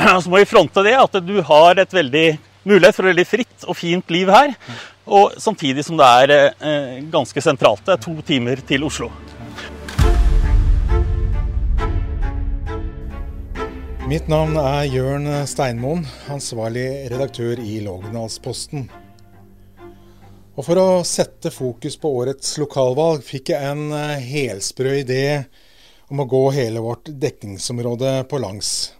så må vi fronte det at du har et veldig mulighet for et veldig fritt og fint liv her. Og samtidig som det er eh, ganske sentralt. Det er to timer til Oslo. Mitt navn er Jørn Steinmoen, ansvarlig redaktør i Lågendalsposten. Og For å sette fokus på årets lokalvalg fikk jeg en eh, helsprø idé om å gå hele vårt dekningsområde på langs.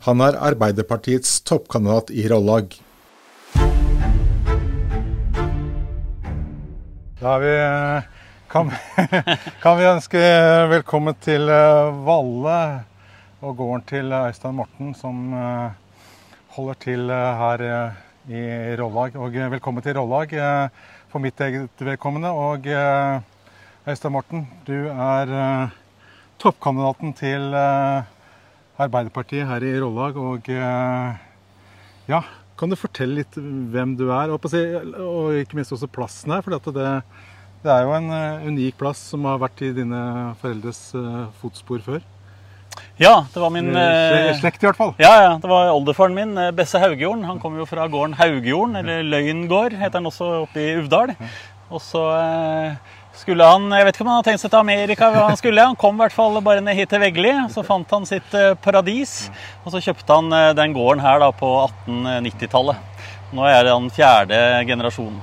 Han er Arbeiderpartiets toppkandidat i Rollag. Da vi, kan, kan, vi ønske velkommen til eh, Valle og gården til Øystein Morten, som eh, holder til eh, her i Rollag. Og velkommen til Rollag for mitt eget vedkommende. Og Øystein Morten, du er toppkandidaten til eh, Arbeiderpartiet her i Rollag. Og eh, ja, kan du fortelle litt hvem du er, og, ikke minst også plassen her? For det, det, er jo en eh, unik plass som har vært i dine foreldres fotspor før. Ja, det var min Slekt, i hvert fall. Ja, ja, det var oldefaren min, Besse Haugjorden. Han kom jo fra gården Haugjorden, eller Løyngård heter han også, oppe i Uvdal. Og så skulle han Jeg vet ikke om han hadde tenkt seg til Amerika. Han skulle, han kom i hvert fall bare ned hit til Veggli. Så fant han sitt eh, paradis. Og så kjøpte han eh, den gården her da på 1890-tallet. Nå er han fjerde generasjonen.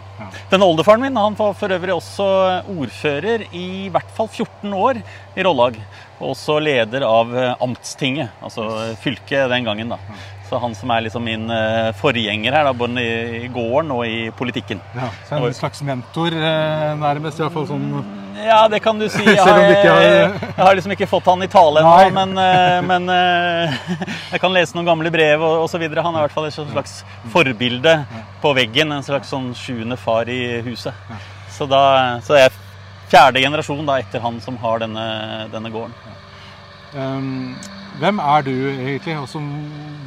Den oldefaren min han var for øvrig også ordfører i hvert fall 14 år i Rollag. Og også leder av eh, amtstinget, altså fylket den gangen. da. Så han som er liksom min uh, forgjenger her, da, både i, gården og i politikken. Ja, så En slags mentor, uh, nærmest? i hvert fall sånn... Ja, det kan du si. Jeg har, jeg har liksom ikke fått han i tale ennå, men, men jeg kan lese noen gamle brev og osv. Han er i hvert fall et slags forbilde på veggen. En slags sånn sjuende far i huset. Så, da, så jeg er fjerde generasjon da, etter han som har denne, denne gården. Um, hvem er du egentlig? Også,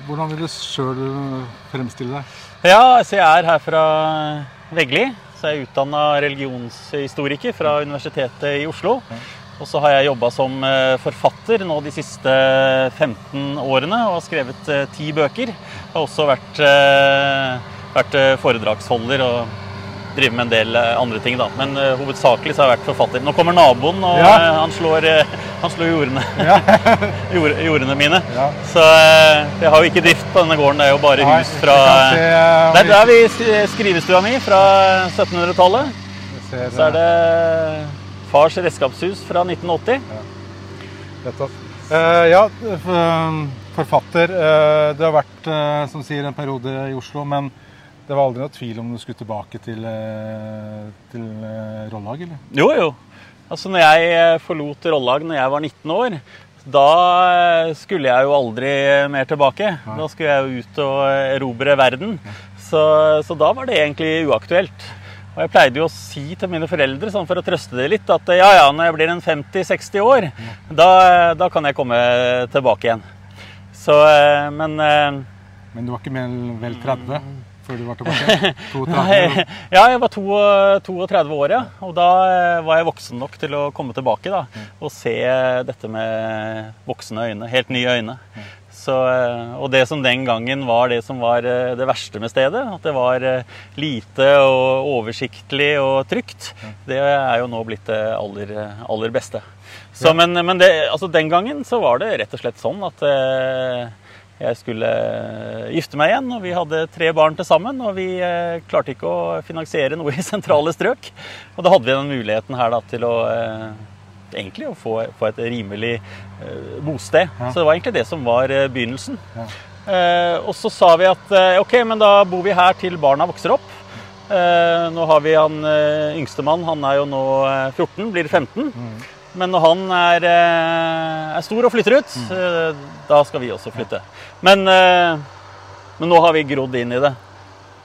hvordan vil du sjøl fremstille deg? Ja, altså Jeg er her fra Veggli. Så jeg er utdanna religionshistoriker fra Universitetet i Oslo. Og så har jeg jobba som eh, forfatter nå de siste 15 årene og har skrevet eh, ti bøker. Jeg har også vært, eh, vært foredragsholder og driver med en del eh, andre ting, da. Men uh, hovedsakelig så har jeg vært forfatter. Nå kommer naboen, og ja. uh, han, slår, uh, han, slår, jordene, ja. Jord, jordene mine. Ja. Så jeg har jo ikke drift på denne gården. Det er jo bare Nei, hus fra se, Det er der vi skrivestua mi fra 1700-tallet. Så er det fars redskapshus fra 1980. Ja, ja forfatter. Du har vært, som sier, en periode i Oslo. men det var aldri noe tvil om du skulle tilbake til, eh, til eh, Rollag, eller? Jo, jo. Altså, når jeg eh, forlot Rollag når jeg var 19 år, da skulle jeg jo aldri mer tilbake. Da skulle jeg jo ut og erobre verden. Så, så, da var det egentlig uaktuelt. Og jeg pleide jo å si til mine foreldre, sånn for å trøste dem litt, at ja ja, når jeg blir en 50-60 år, da, da, kan jeg komme tilbake igjen. Så, men Men du var ikke mer vel 30? Før du var tilbake? 32? ja, jeg var 32 år, ja. Og da eh, var jeg voksen nok til å komme tilbake da, og se dette med voksne øyne. Helt nye øyne. Så, eh, og det som den gangen var det som var eh, det verste med stedet, at det var lite og oversiktlig og trygt, det er jo nå blitt det aller, aller beste. Så, men, men det, altså den gangen så var det rett og slett sånn at jeg skulle eh, gifte meg igjen, og vi hadde tre barn til sammen. Og vi eh, klarte ikke å finansiere noe i sentrale strøk. Og da hadde vi den muligheten her da, til å eh, egentlig å få, få et rimelig bosted. Ja. Så det var egentlig det som var begynnelsen. Ja. Eh, og så sa vi at ok, men da bor vi her til barna vokser opp. nå har vi han yngstemann, han er jo nå 14, blir 15. Mm. Men når han er, er stor og flytter ut, eh, da skal vi også flytte. Men, eh, men nå har vi grodd inn i det.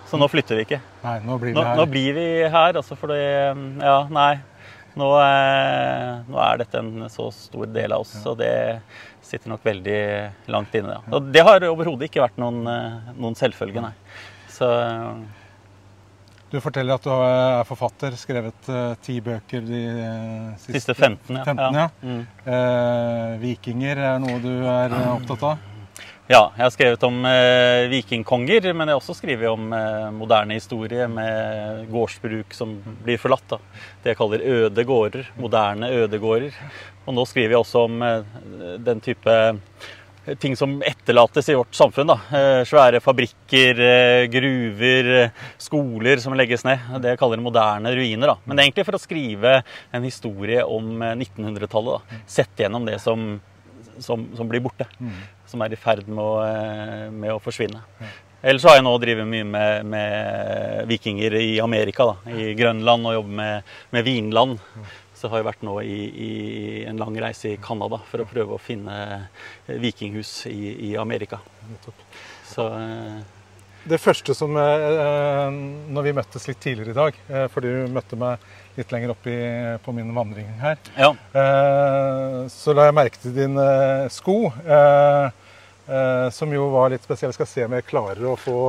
Så nå flytter vi ikke. Nei, nå blir vi her. nå blir vi her, altså fordi Ja, nei. Nå, er, nå er dette en så stor del av oss, og det sitter nok veldig langt inne. Ja. Og det har overhodet ikke vært noen, eh, noen selvfølge, nei. Så eh, Du forteller at du er forfatter, skrevet eh, ti bøker de eh, siste, siste 15, ja. 15, ja. Mm. Eh, vikinger er noe du er eh, opptatt av? Ja, jeg har skrevet om eh, vikingkonger, men jeg har også skrevet om eh, moderne historie med gårdsbruk som blir forlatt. Da. Det jeg kaller øde gårder. Moderne ødegårder. Og nå skriver jeg også om eh, den type ting som etterlates i vårt samfunn. Da. Eh, svære fabrikker, eh, gruver, eh, skoler som legges ned. Det jeg kaller moderne ruiner. Da. Men det er egentlig for å skrive en historie om eh, 1900-tallet. Sett gjennom det som, som, som blir borte som er i ferd med å, med å forsvinne. Ellers har jeg nå drevet mye med, med vikinger i Amerika, da, i Grønland, og jobber med, med vinland. Så har jo vært nå i, i en lang reise i Canada for å prøve å finne eh, vikinghus i, i Amerika. Så eh, Det første som eh, Når vi møttes litt tidligere i dag, eh, for du møtte meg litt lenger opp i, på min vandring her, ja. eh, så la jeg merke til din sko, eh, eh, som jo var litt spesiell. Jeg skal se om jeg klarer å få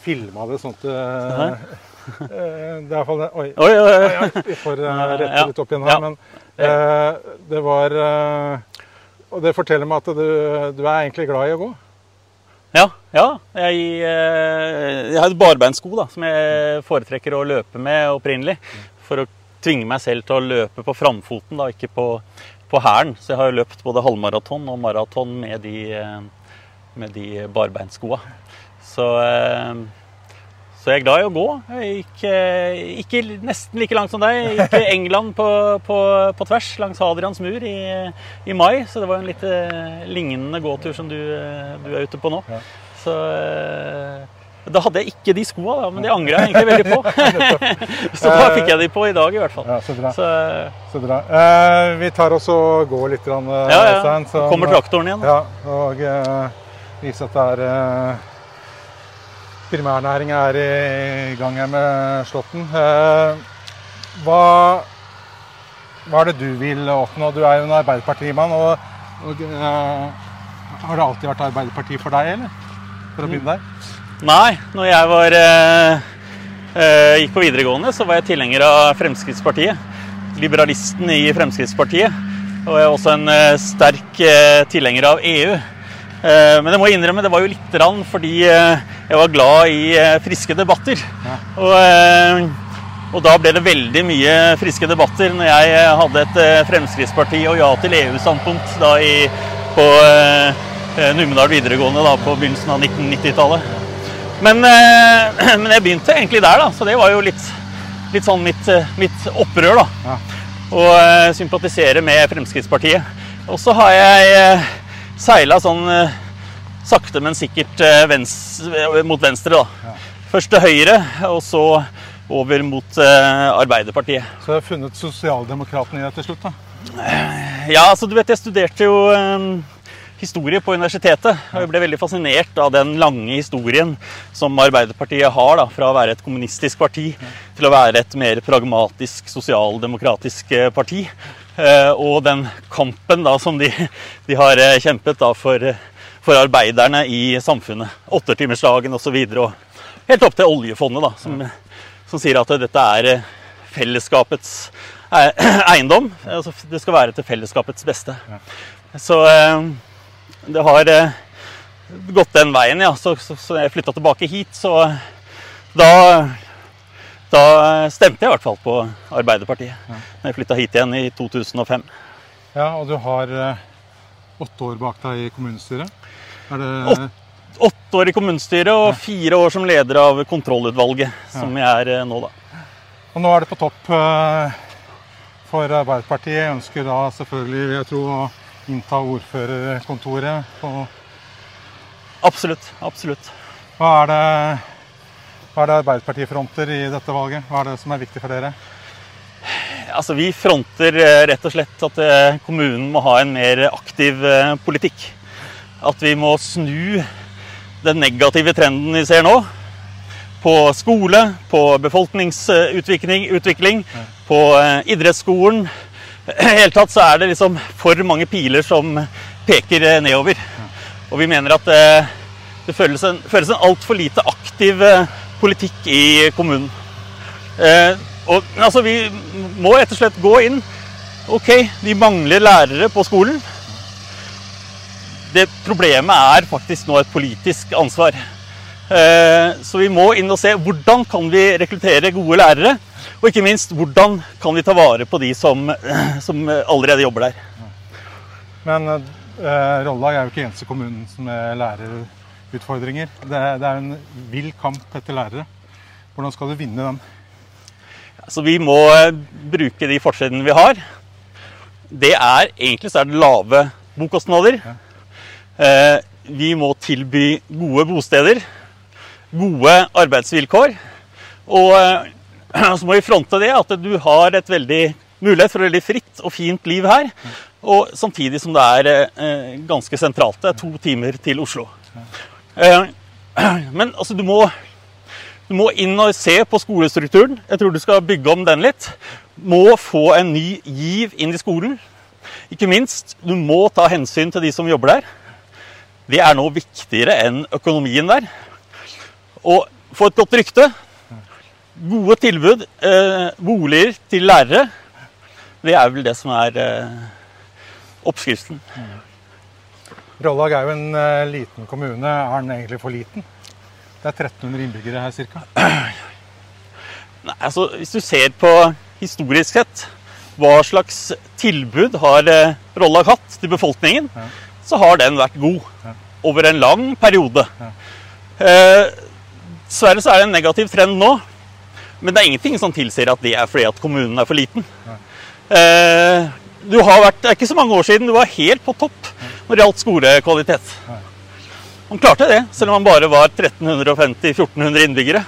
filma det sånn at Det er iallfall Oi. Oi, oi, oi. Vi får eh, rette litt opp igjen her. Men eh, det var eh, Og det forteller meg at du, du er egentlig glad i å gå. Ja, ja. Jeg, eh, jeg har et barbeinsko da, som jeg foretrekker å løpe med opprinnelig. For å tvinge meg selv til å løpe på framfoten, da, ikke på, på hælen. Så jeg har løpt både halvmaraton og maraton med de, eh, med de barbeinskoa. Så, eh, så jeg er glad i å gå. Jeg gikk eh, ikke nesten like langt som deg. Jeg gikk England på, på, på tvers langs Hadrians mur i, i mai. Så det var en litt eh, lignende gåtur som du, eh, du er ute på nå. Ja. Så da hadde jeg ikke de skoa, da, men det angra jeg egentlig veldig på. så da fikk jeg de på i dag, i hvert fall. Ja, så bra. Så, Så bra. Eh, vi tar oss og går litt, grann, ja, ja. Så- Kommer traktoren igjen. Ja, og eh, viser at det er eh, Primærnæring er i gang her med Slåtten. Eh, hva, hva er det du vil oppnå? Du er jo en Arbeiderpartimann. Og, og eh, har det alltid vært Arbeiderpartiet for deg, eller? For å begynne der? Nei, når jeg var, eh, gikk på videregående, så var jeg tilhenger av Fremskrittspartiet. Liberalisten i Fremskrittspartiet. Og jeg er også en sterk tilhenger av EU. Eh, men jeg må innrømme, det var jo litt rann fordi eh, jeg var glad i eh, friske debatter. Og, eh, og da ble det veldig mye friske debatter når jeg hadde et Fremskrittsparti og ja til EU-standpunkt da i, på eh, Numedal videregående da, på begynnelsen av 1990-tallet. Men, eh, men jeg begynte egentlig der, da, så det var jo litt, litt sånn mitt, mitt opprør. da. Ja. Å sympatisere med Fremskrittspartiet. Og så har jeg seila sånn eh, sakte, men sikkert venstre, mot venstre. da. Først til høyre, og så over mot eh, Arbeiderpartiet. Så du har funnet sosialdemokraten i deg til slutt, da. Ja, altså du vet, jeg studerte jo eh, historie på universitetet. Og jeg ble veldig fascinert av den lange historien som Arbeiderpartiet har. da, Fra å være et kommunistisk parti til å være et mer pragmatisk, sosialdemokratisk eh, parti. Eh, og den kampen da som de, de har eh, kjempet da for, for arbeiderne i samfunnet. Åttetimersdagen osv. Helt opp til oljefondet, da, som, som sier at dette er eh, fellesskapets eiendom. Altså, det skal være til fellesskapets beste. Så det har gått den veien, ja. Så, så, så jeg flytta tilbake hit, så da da stemte jeg i hvert fall på Arbeiderpartiet når jeg flytta hit igjen i 2005. Ja, Og du har eh, åtte år bak deg i kommunestyret. Er det Åtte. Åtte år i kommunestyret og fire år som leder av kontrollutvalget, som jeg er eh, nå, da. Og nå er det på topp eh, for Arbeiderpartiet. Jeg ønsker da selvfølgelig, vil jeg tro, å innta ordførerkontoret. Absolutt. Absolutt. Hva er det, hva er det Arbeiderpartiet fronter i dette valget? Hva er det som er viktig for dere? Altså, Vi fronter eh, rett og slett at eh, kommunen må ha en mer aktiv eh, politikk. At vi må snu den negative trenden vi ser nå. På skole, på befolkningsutvikling, utvikling, på idrettsskolen. I hele tatt så er det liksom for mange piler som peker nedover. Og vi mener at det føles en, føles en altfor lite aktiv politikk i kommunen. Og, altså, vi må rett og slett gå inn. Ok, vi mangler lærere på skolen. Det Problemet er faktisk nå et politisk ansvar. Eh, så vi må inn og se hvordan kan vi rekruttere gode lærere. Og ikke minst hvordan kan vi ta vare på de som, som allerede jobber der. Men eh, Rollag er jo ikke eneste kommunen med lærerutfordringer. Det, det er en vill kamp etter lærere. Hvordan skal du vinne den? Så vi må eh, bruke de fortrinnene vi har. Det er egentlig så er det lave bokostnader. Eh, vi må tilby gode bosteder, gode arbeidsvilkår. Og eh, så må vi fronte det at du har et veldig mulighet for et veldig fritt og fint liv her. Og samtidig som det er ganske sentralt. Det er to timer til Oslo. Men altså, du må du må inn og se på skolestrukturen. Jeg tror du skal bygge om den litt. Må få en ny giv inn i skolen. Ikke minst, du må ta hensyn til de som jobber der. Det er nå viktigere enn økonomien der. Og få et godt rykte. Gode tilbud. Eh, boliger til lærere. Det er vel det som er eh, oppskriften. Rollag er jo en uh, liten kommune. Er den egentlig for liten? Det er 1300 innbyggere her ca. Nei, altså, Hvis du ser på historisk sett hva slags tilbud har uh, Rollag hatt til befolkningen, ja. så har den vært god ja. over en lang periode. Ja. Uh, dessverre så er det en negativ trend nå, men det er ingenting som tilsier at det er fordi at kommunen er for liten. Uh, du har vært, Det er ikke så mange år siden du var helt på topp når det gjaldt skolekvalitet. Han klarte det, selv om han bare var 1350-1400 innbyggere.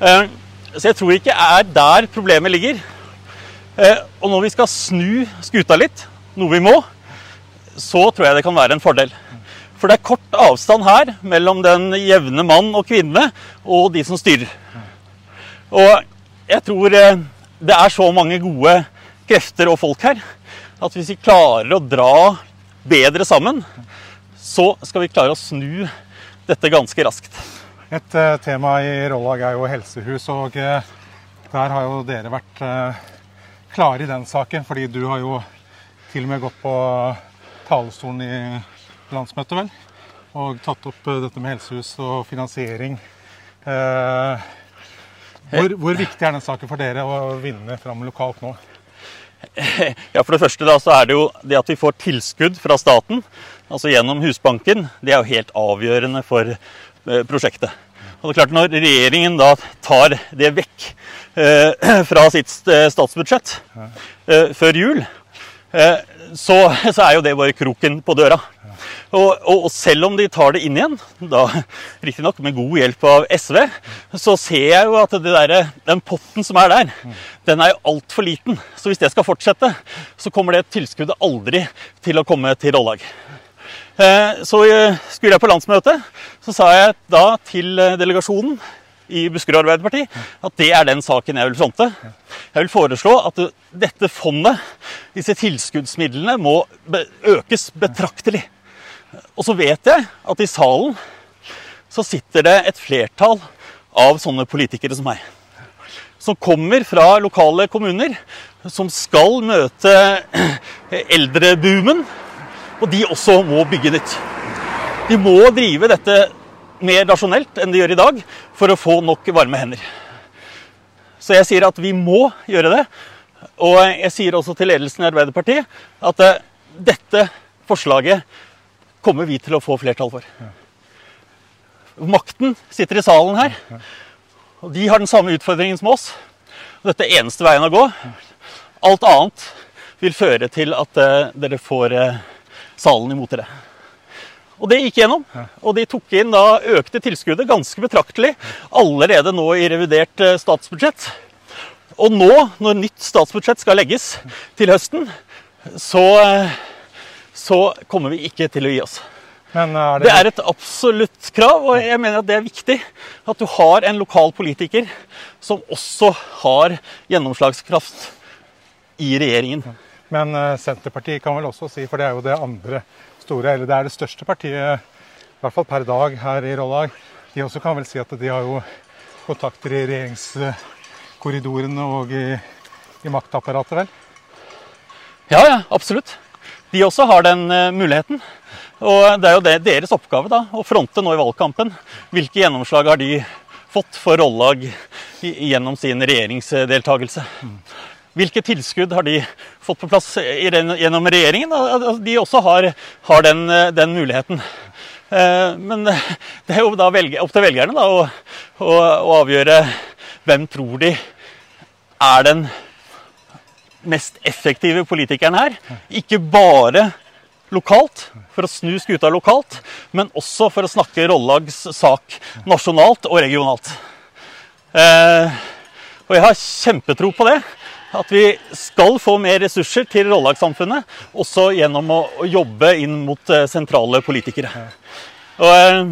Eh, så jeg tror ikke det er der problemet ligger. Eh, og når vi skal snu skuta litt, noe vi må, så tror jeg det kan være en fordel. For det er kort avstand her mellom den jevne mann og kvinne og de som styrer. Og jeg tror eh, det er så mange gode krefter og folk her at hvis vi klarer å dra bedre sammen, så skal vi klare å snu dette ganske raskt. Et uh, tema i Rollag er jo helsehus, og uh, der har jo dere vært uh, klare i den saken. Fordi du har jo til og med gått på talerstolen i landsmøtet, vel? Og tatt opp dette med helsehus og finansiering. Hvor, hvor viktig er den saken for dere å vinne fram lokalt nå? Ja, For det første da, så er det jo det at vi får tilskudd fra staten, altså gjennom Husbanken, det er jo helt avgjørende for eh, prosjektet. Og det er klart Når regjeringen da tar det vekk eh, fra sitt eh, statsbudsjett eh, før jul, eh, så, så, er jo det bare kroken på døra. Og, og, og, selv om de tar det inn igjen, da riktignok med god hjelp av SV, så ser jeg jo at der, den potten som er der, den er jo altfor liten. Så hvis det skal fortsette, så kommer det tilskuddet aldri til å komme til Rollag. Eh, så eh, skulle jeg på landsmøtet, så sa jeg da til eh, delegasjonen i Buskerud Arbeiderparti at det er den saken jeg vil fronte. Jeg vil foreslå at dette fondet, disse tilskuddsmidlene, må økes betraktelig. Og så vet jeg at i salen så sitter det et flertall av sånne politikere som meg. Som kommer fra lokale kommuner, som skal møte eldreboomen. Og de også må bygge nytt. De må drive dette mer rasjonelt enn de gjør i dag, for å få nok varme hender. Så jeg sier at vi må gjøre det. Og jeg sier også til ledelsen i Arbeiderpartiet at eh, dette forslaget kommer vi til å få flertall for. Makten sitter i salen her. Og de har den samme utfordringen som oss. Dette er eneste veien å gå. Alt annet vil føre til at uh, dere får uh, salen imot dere. Og det gikk gjennom. Og de tok inn da økte tilskuddet ganske betraktelig allerede nå i revidert uh, statsbudsjett. Og nå, når nytt statsbudsjett skal legges til høsten, så, så kommer vi ikke til å gi oss. Men er Det er et absolutt krav, og jeg mener at det er viktig at du har en lokal politiker som også har gjennomslagskraft i regjeringen. Men eh, Senterpartiet kan vel også si, for det er jo det andre store, eller det er det største partiet, i hvert fall per dag her i Rollag, de også kan vel si at de har jo kontakter i regjeringskorridorene og i, i maktapparatet, vel? Ja, ja, absolutt. De også har den eh, muligheten. Og det er jo det, deres oppgave da, å fronte nå i valgkampen. Hvilke gjennomslag har de fått for Rollag gjennom sin regjeringsdeltakelse? Hvilke tilskudd har de fått på plass gjennom regjeringen? Al- al- De også har, har den, eh, den muligheten. Eh, Men det er jo da opp til velgerne da, å, å, å avgjøre hvem tror de er den mest effektive politikeren her. Ikke bare lokalt, for å snu skuta lokalt, men også for å snakke Rollags sak nasjonalt og regionalt. Eh, og jeg har kjempetro på det. At vi skal få mer ressurser til Rollagssamfunnet, også gjennom å, jobbe inn mot eh, sentrale politikere. Og eh,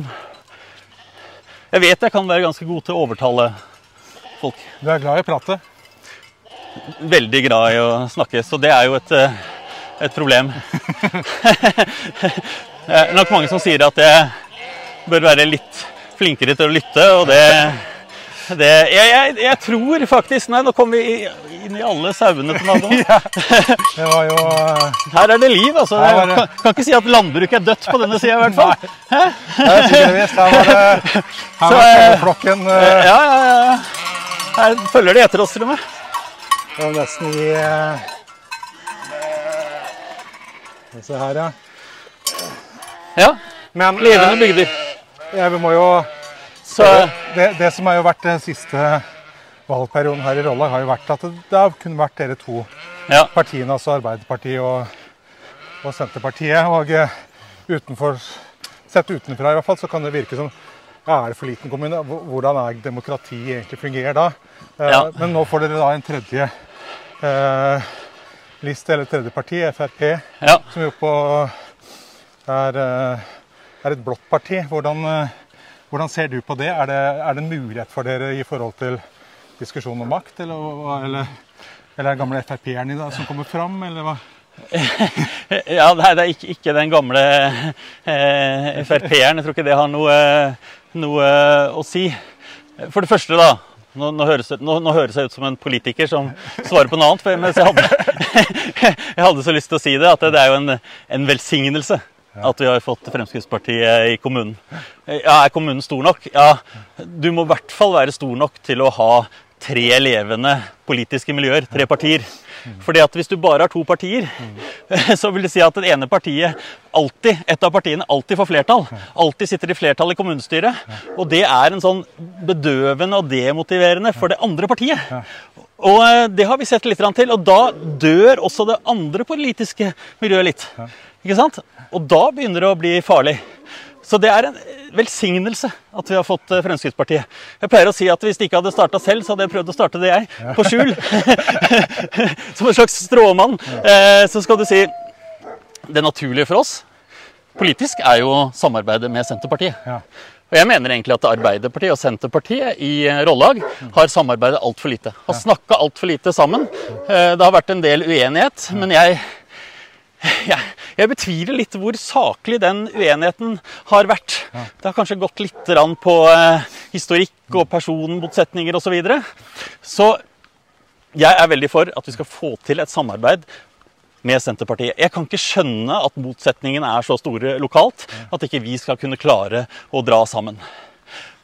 jeg vet jeg kan være ganske god til å overtale folk Du er glad i å prate? veldig glad i å snakke, så det er jo et, eh, et problem. det er nok mange som sier at jeg bør være litt flinkere til å lytte, og det, det jeg, jeg, jeg tror faktisk Nei, nå kom vi inn i alle sauene på naboen. Det var jo eh, Her er det liv, altså. Jeg det- kan, kan ikke si at landbruket er dødt på denne sida, i hvert fall. Det er tydeligvis Her var det her var flokken uh... Ja, ja, ja. Her følger de etter oss, til og med. Det var nesten i eh, Se her, ja. Ja. Men Levende eh, bygder. ja, vi må jo Så det, det som har jo vært den siste valgperioden her i Rollag, har jo vært at det, det har kun vært dere to ja. partiene, altså Arbeiderpartiet og, og Senterpartiet. Og eh, utenfor, sett utenfra i hvert fall, så kan det virke som ja, er det for liten kommune? Hvordan er demokrati egentlig fungerer da? Eh, Ja. Men nå får dere da en tredje eh, liste, eller tredje parti, Frp, ja. som jo på er, eh, er et blått parti. Hvordan, eh, hvordan ser du på det? Er, det? er det en mulighet for dere i forhold til diskusjon om makt, eller, eller, eller er det gamle Frp-eren i dag som kommer fram, eller hva? Ja, nei, det er ikke, ikke den gamle eh, Frp-eren. Jeg tror ikke det har noe, noe å si. For det første, da. Nå, nå, høres nå, nå høres jeg ut som en politiker som svarer på noe annet. For, mens jeg hadde, jeg hadde så lyst til å si det, at det er jo en, en velsignelse at vi har fått Fremskrittspartiet i kommunen. Ja, Er kommunen stor nok? Ja, du må i hvert fall være stor nok til å ha tre levende politiske miljøer, tre partier. Fordi at Hvis du bare har to partier, så vil det si at det ene partiet alltid, et av partiene alltid får flertall. Alltid sitter i flertall i kommunestyret. Og det er en sånn bedøvende og demotiverende for det andre partiet. Og eh, det har vi sett litt til, og da dør også det andre politiske miljøet litt. Ikke sant? Og da begynner det å bli farlig. Så det er en velsignelse at vi har fått eh, Fremskrittspartiet. Jeg pleier å si at hvis de ikke hadde starta selv, så hadde jeg prøvd å starte det jeg. På skjul. Som en slags stråmann. Eh, Så skal du si Det naturlige for oss politisk er jo samarbeidet med Senterpartiet. Og jeg mener egentlig at Arbeiderpartiet og Senterpartiet i eh, Rollag har samarbeidet altfor lite. Har snakka altfor lite sammen. Det har vært en del uenighet, men jeg jeg, jeg betviler litt hvor saklig den uenigheten har vært. Det har kanskje gått litt på eh, historikk og personmotsetninger osv. Så, videre. så jeg er veldig for at vi skal få til et samarbeid med Senterpartiet. Jeg kan ikke skjønne at motsetningene er så store lokalt at ikke vi skal kunne klare å dra sammen.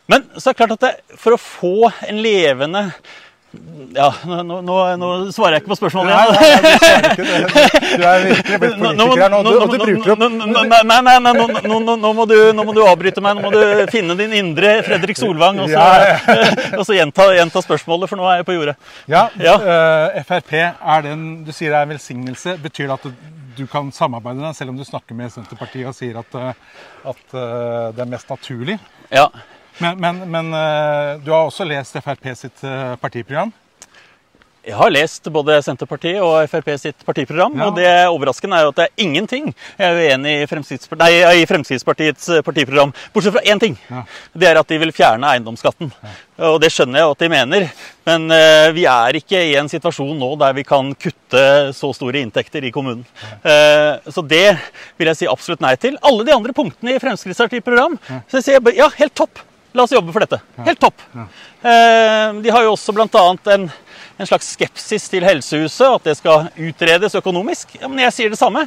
Men så er det klart at det, for å få en levende Ja, nå, nå, nå, nå svarer jeg ikke på spørsmålet igjen. nei, nei, du. Du er virkelig blitt politiker her nå, du- og du bruker opp Nei, nei, nei, nå, nå, nå, nå, må du, nå må du avbryte meg. Nå må du finne din indre Fredrik Solvang og så, Ja, og så gjenta, gjenta spørsmålet, for nå er jeg på jordet. Ja, Ja. eh, Frp er den du sier er en velsignelse. Betyr det at du, du kan samarbeide med selv om du snakker med Senterpartiet og sier at, eh, at eh, det er mest naturlig? Ja. Men, men, men eh, du har også lest Frp sitt eh, partiprogram? Jeg har lest både Senterpartiet og Frp sitt partiprogram, Ja. og det overraskende er jo at det er ingenting jeg er uenig i, Fremskrittsparti nei, i Fremskrittspartiets eh, partiprogram, bortsett fra én ting. Ja. Det er at de vil fjerne eiendomsskatten. Og det skjønner jeg at de mener, men uh, vi er ikke i en situasjon nå der vi kan kutte så store inntekter i kommunen. Uh, så det vil jeg si absolutt nei til. Alle de andre punktene i Fremskrittspartiets program, så jeg sier bare, ja, helt topp. La oss jobbe for dette. Helt topp. Eh, de har jo også bl.a. En, en slags skepsis til helsehuset, at det skal utredes økonomisk. Ja, men jeg sier det samme.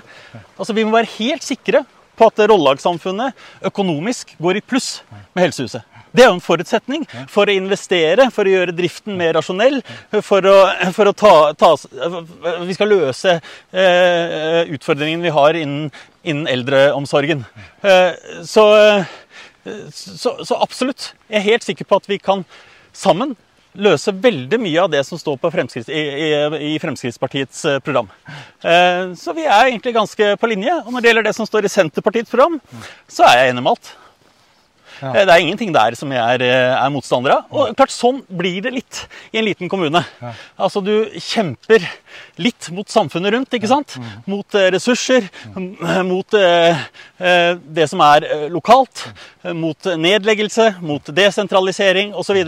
Altså, Vi må være helt sikre på at Rollag-samfunnet økonomisk går i pluss med helsehuset. Det er jo en forutsetning for å investere, for å gjøre driften mer rasjonell, for å, for å ta, ta Vi skal løse eh, utfordringen vi har innen, innen eldreomsorgen. Eh, så, så, så absolutt. Jeg er helt sikker på at vi kan sammen løse veldig mye av det som står Fremskritts, i, i, i Fremskrittspartiets eh, program. Eh, så vi er egentlig ganske på linje. Og når det gjelder det som står i Senterpartiets program, så er jeg enig med alt. Ja. Eh, Det er ingenting der som jeg er, eh, er motstander av. Og klart, sånn blir det litt i en liten kommune. Altså, du kjemper litt mot samfunnet rundt, ikke sant? Mot eh, ressurser, mot eh, det som er lokalt, eh, mot nedleggelse, mot desentralisering osv.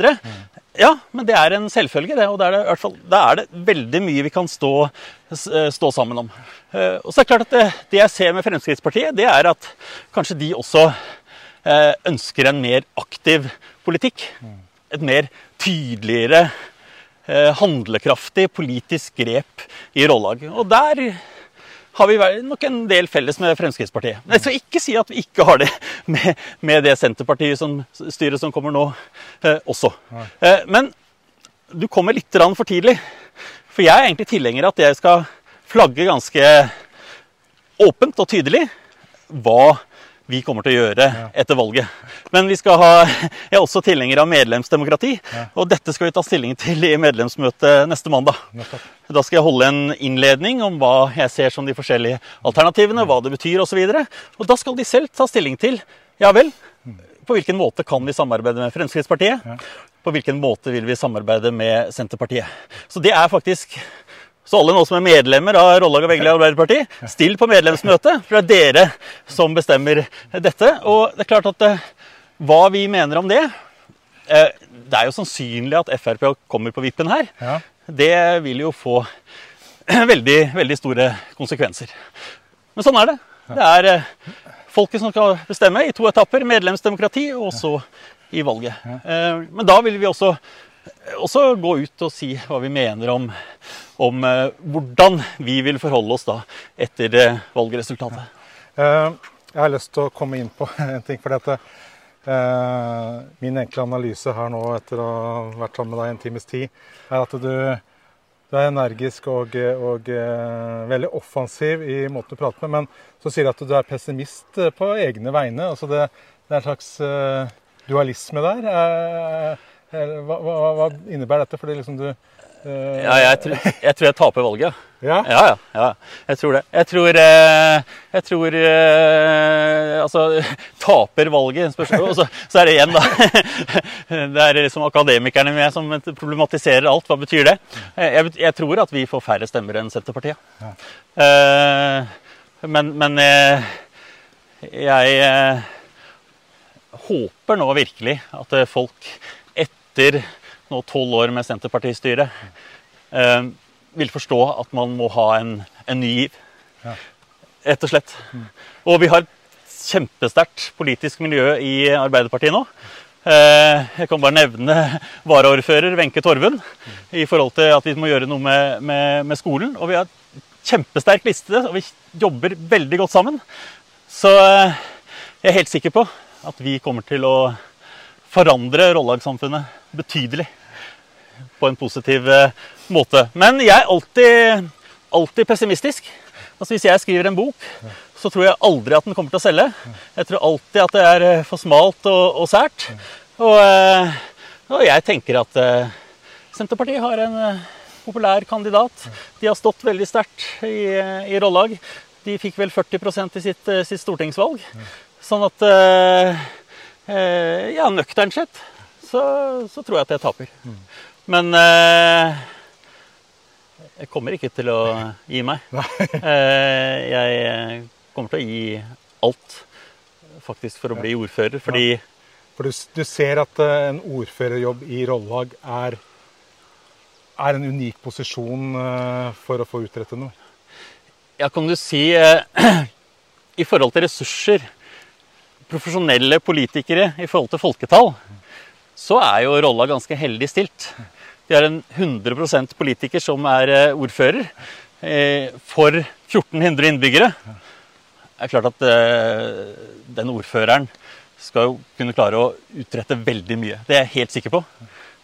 Ja, men det er en selvfølge, det. Og da er er det veldig mye vi kan stå, stå sammen om. Og så er det klart at det, det jeg ser med Fremskrittspartiet, det er at kanskje de også ønsker en mer aktiv politikk. Et mer tydeligere, eh, handlekraftig politisk grep i Rollag. Og der har vi nok en del felles med Fremskrittspartiet. Men jeg skal ikke si at vi ikke har det med, med det Senterpartiet som styret som kommer nå, eh, også. Eh, men du kommer litt for tidlig. For jeg er egentlig tilhenger av at jeg skal flagge ganske åpent og tydelig hva vi kommer til å gjøre etter valget. Men vi skal ha, jeg er også tilhenger av medlemsdemokrati, og dette skal vi ta stilling til i medlemsmøtet neste mandag. Nettopp. Da skal jeg holde en innledning om hva jeg ser som de forskjellige alternativene, hva det betyr osv. Og, og da skal de selv ta stilling til ja vel, på hvilken måte kan vi samarbeide med Fremskrittspartiet? På hvilken måte vil vi samarbeide med Senterpartiet? Så det er faktisk så alle nå som er medlemmer av Rollag og Vegli Arbeiderparti, still på medlemsmøte. for det er dere som bestemmer dette. Og det er klart at eh, hva vi mener om det eh, Det er jo sannsynlig at Frp kommer på vippen her. Ja. Det vil jo få veldig, veldig store konsekvenser. Men sånn er det. Det er eh, folket som skal bestemme i to etapper. Medlemsdemokrati og så i valget. Men da vil vi også, også gå ut og si hva vi mener om, om eh, hvordan vi vil forholde oss da etter eh, valgresultatet. Eh, Jeg har lyst til å komme inn på en ting. for dette. Min enkle analyse her nå etter å ha vært sammen med deg en times tid, er at du, du er energisk og, og veldig offensiv i måten du prater med, men så sier du at du er pessimist på egne vegne. altså Det, det er en slags dualisme der. Hva, hva, hva innebærer dette? Fordi liksom du Ja, jeg, tror, jeg tror jeg taper valget. ja? Ja, ja, ja. Jeg tror det. Jeg tror, eh, jeg tror eh, Altså, taper valget spørs- Og så, så er det igjen, da. Det er liksom akademikerne med som problematiserer alt. Hva betyr det? Jeg, jeg tror at vi får færre stemmer enn Senterpartiet. Eh, men, men eh, jeg eh, håper nå virkelig at eh, folk etter nå tolv år med Senterpartistyre eh, vil forstå at man må ha en, en ny giv. Ja. Rett og slett. Og vi har et kjempesterkt politisk miljø i Arbeiderpartiet nå. Eh, Jeg kan bare nevne varaordfører Wenche Torvund i forhold til at vi må gjøre noe med, med, med skolen. Og vi har en kjempesterk liste, og vi jobber veldig godt sammen. Så eh, jeg er helt sikker på at vi kommer til å forandre Rollag-samfunnet betydelig på en positiv eh, måte. Men jeg er alltid, alltid pessimistisk. Altså Hvis jeg skriver en bok, så tror jeg aldri at den kommer til å selge. Jeg tror alltid at det er eh, for smalt og, og sært. Og, eh, og jeg tenker at Senterpartiet har en populær kandidat. De har stått veldig sterkt i, i Rollag. De fikk vel 40% i sitt, sitt stortingsvalg. Sånn at Ja, nøkternt sett så, så tror jeg at jeg taper. Men eh, Jeg kommer ikke til å gi meg. Eh, jeg kommer til å gi alt faktisk for å bli ordfører, fordi For du, du ser at eh, en ordførerjobb i Rollag er, er en unik posisjon eh, for å få utrettet noe? Ja, kan du si eh, I forhold til ressurser, profesjonelle politikere i forhold til folketall, så er jo Rolla ganske heldig stilt. Vi har en 100% politiker som er eh, ordfører eh, for 1400 innbyggere. Det er klart at eh, den ordføreren skal jo kunne klare å utrette veldig mye. Det er jeg helt sikker på.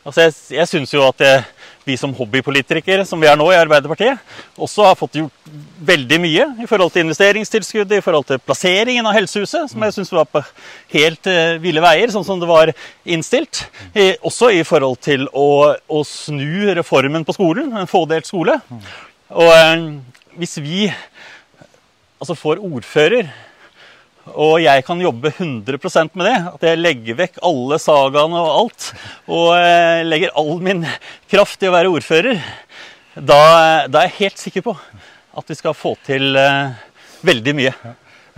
Altså jeg jeg syns jo at jeg, vi som hobbypolitikere, som vi er nå i Arbeiderpartiet, også har fått gjort veldig mye i forhold til investeringstilskuddet, i forhold til plasseringen av helsehuset, som jeg syns var på helt uh, ville veier, sånn som det var innstilt. I, også i forhold til å, å snu reformen på skolen, en fådelt skole. Og uh, hvis vi altså får ordfører og jeg kan jobbe 100% med det. At jeg legger vekk alle sagaene og alt. Og eh, legger all min kraft i å være ordfører. Da, da er jeg helt sikker på at vi skal få til eh, veldig mye.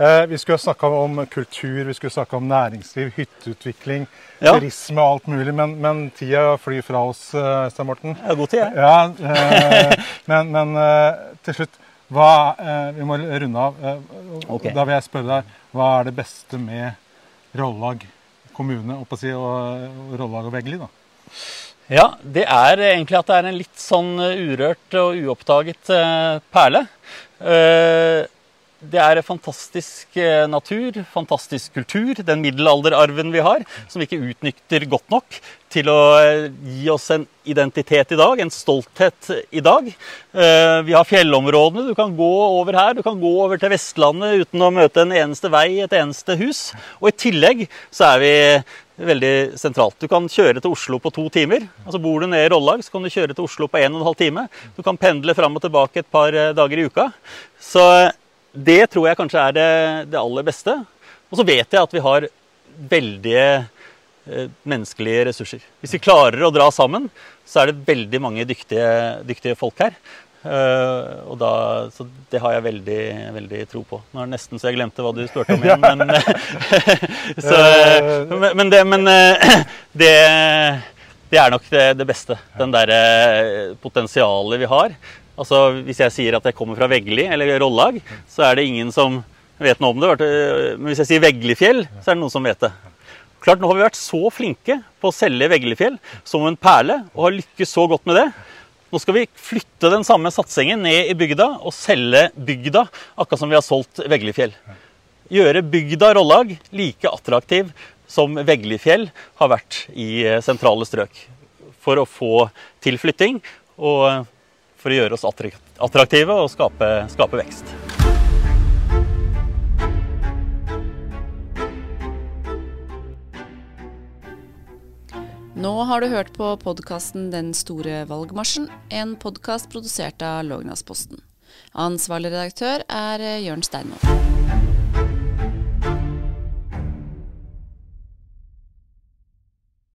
Eh, vi skulle snakka om kultur, vi skulle snakka om næringsliv, hytteutvikling, Ja. turisme og alt mulig, men, men tida flyr fra oss, Stein Morten. Ja, god tid, jeg. Ja, men, men til slutt hva, eh, Vi må runde av. Eh, okay. Da vil jeg spørre deg, hva er det beste med Rollag kommune og, si, og, Rollag og Veggli? da? Ja, det er egentlig at det er en litt sånn urørt og uoppdaget eh, perle. Eh, Det er fantastisk eh, natur, fantastisk kultur, den middelalderarven vi har, som vi ikke utnytter godt nok til å eh, gi oss en identitet i dag, en stolthet i dag. Eh, Vi har fjellområdene, du kan gå over her, du kan gå over til Vestlandet uten å møte en eneste vei, et eneste hus. Og i tillegg så er vi veldig sentralt. Du kan kjøre til Oslo på to timer. Altså Bor du nede i Rollag, så kan du kjøre til Oslo på en og en halv time. Du kan pendle fram og tilbake et par dager i uka. Så det tror jeg kanskje er det, det aller beste. Og så vet jeg at vi har veldige eh, menneskelige ressurser. Hvis vi klarer å dra sammen, så er det veldig mange dyktige, dyktige folk her. Uh, og da, så det har jeg veldig, veldig tro på. Nå er det nesten så jeg glemte hva du spurte om igjen, men, så, men, men, det, men eh, det, det er nok det, det beste. Den derre potensialet vi har. Altså, Hvis jeg sier at jeg kommer fra Veggli eller Rollag, så er det ingen som vet noe om det. Men hvis jeg sier Veglifjell, så er det noen som vet det. Klart, Nå har vi vært så flinke på å selge Veglifjell som en perle, og har lykkes så godt med det. Nå skal vi flytte den samme satsingen ned i bygda og selge bygda, akkurat som vi har solgt Veglifjell. Gjøre bygda Rollag like attraktiv som Veglifjell har vært i eh, sentrale strøk. For å få tilflytting og for å gjøre oss attraktive og skape, skape vekst. Nå har du hørt på podkasten Den store valgmarsjen, en podkast produsert av Lågnadsposten. Ansvarlig redaktør er Jørn Steinmoen.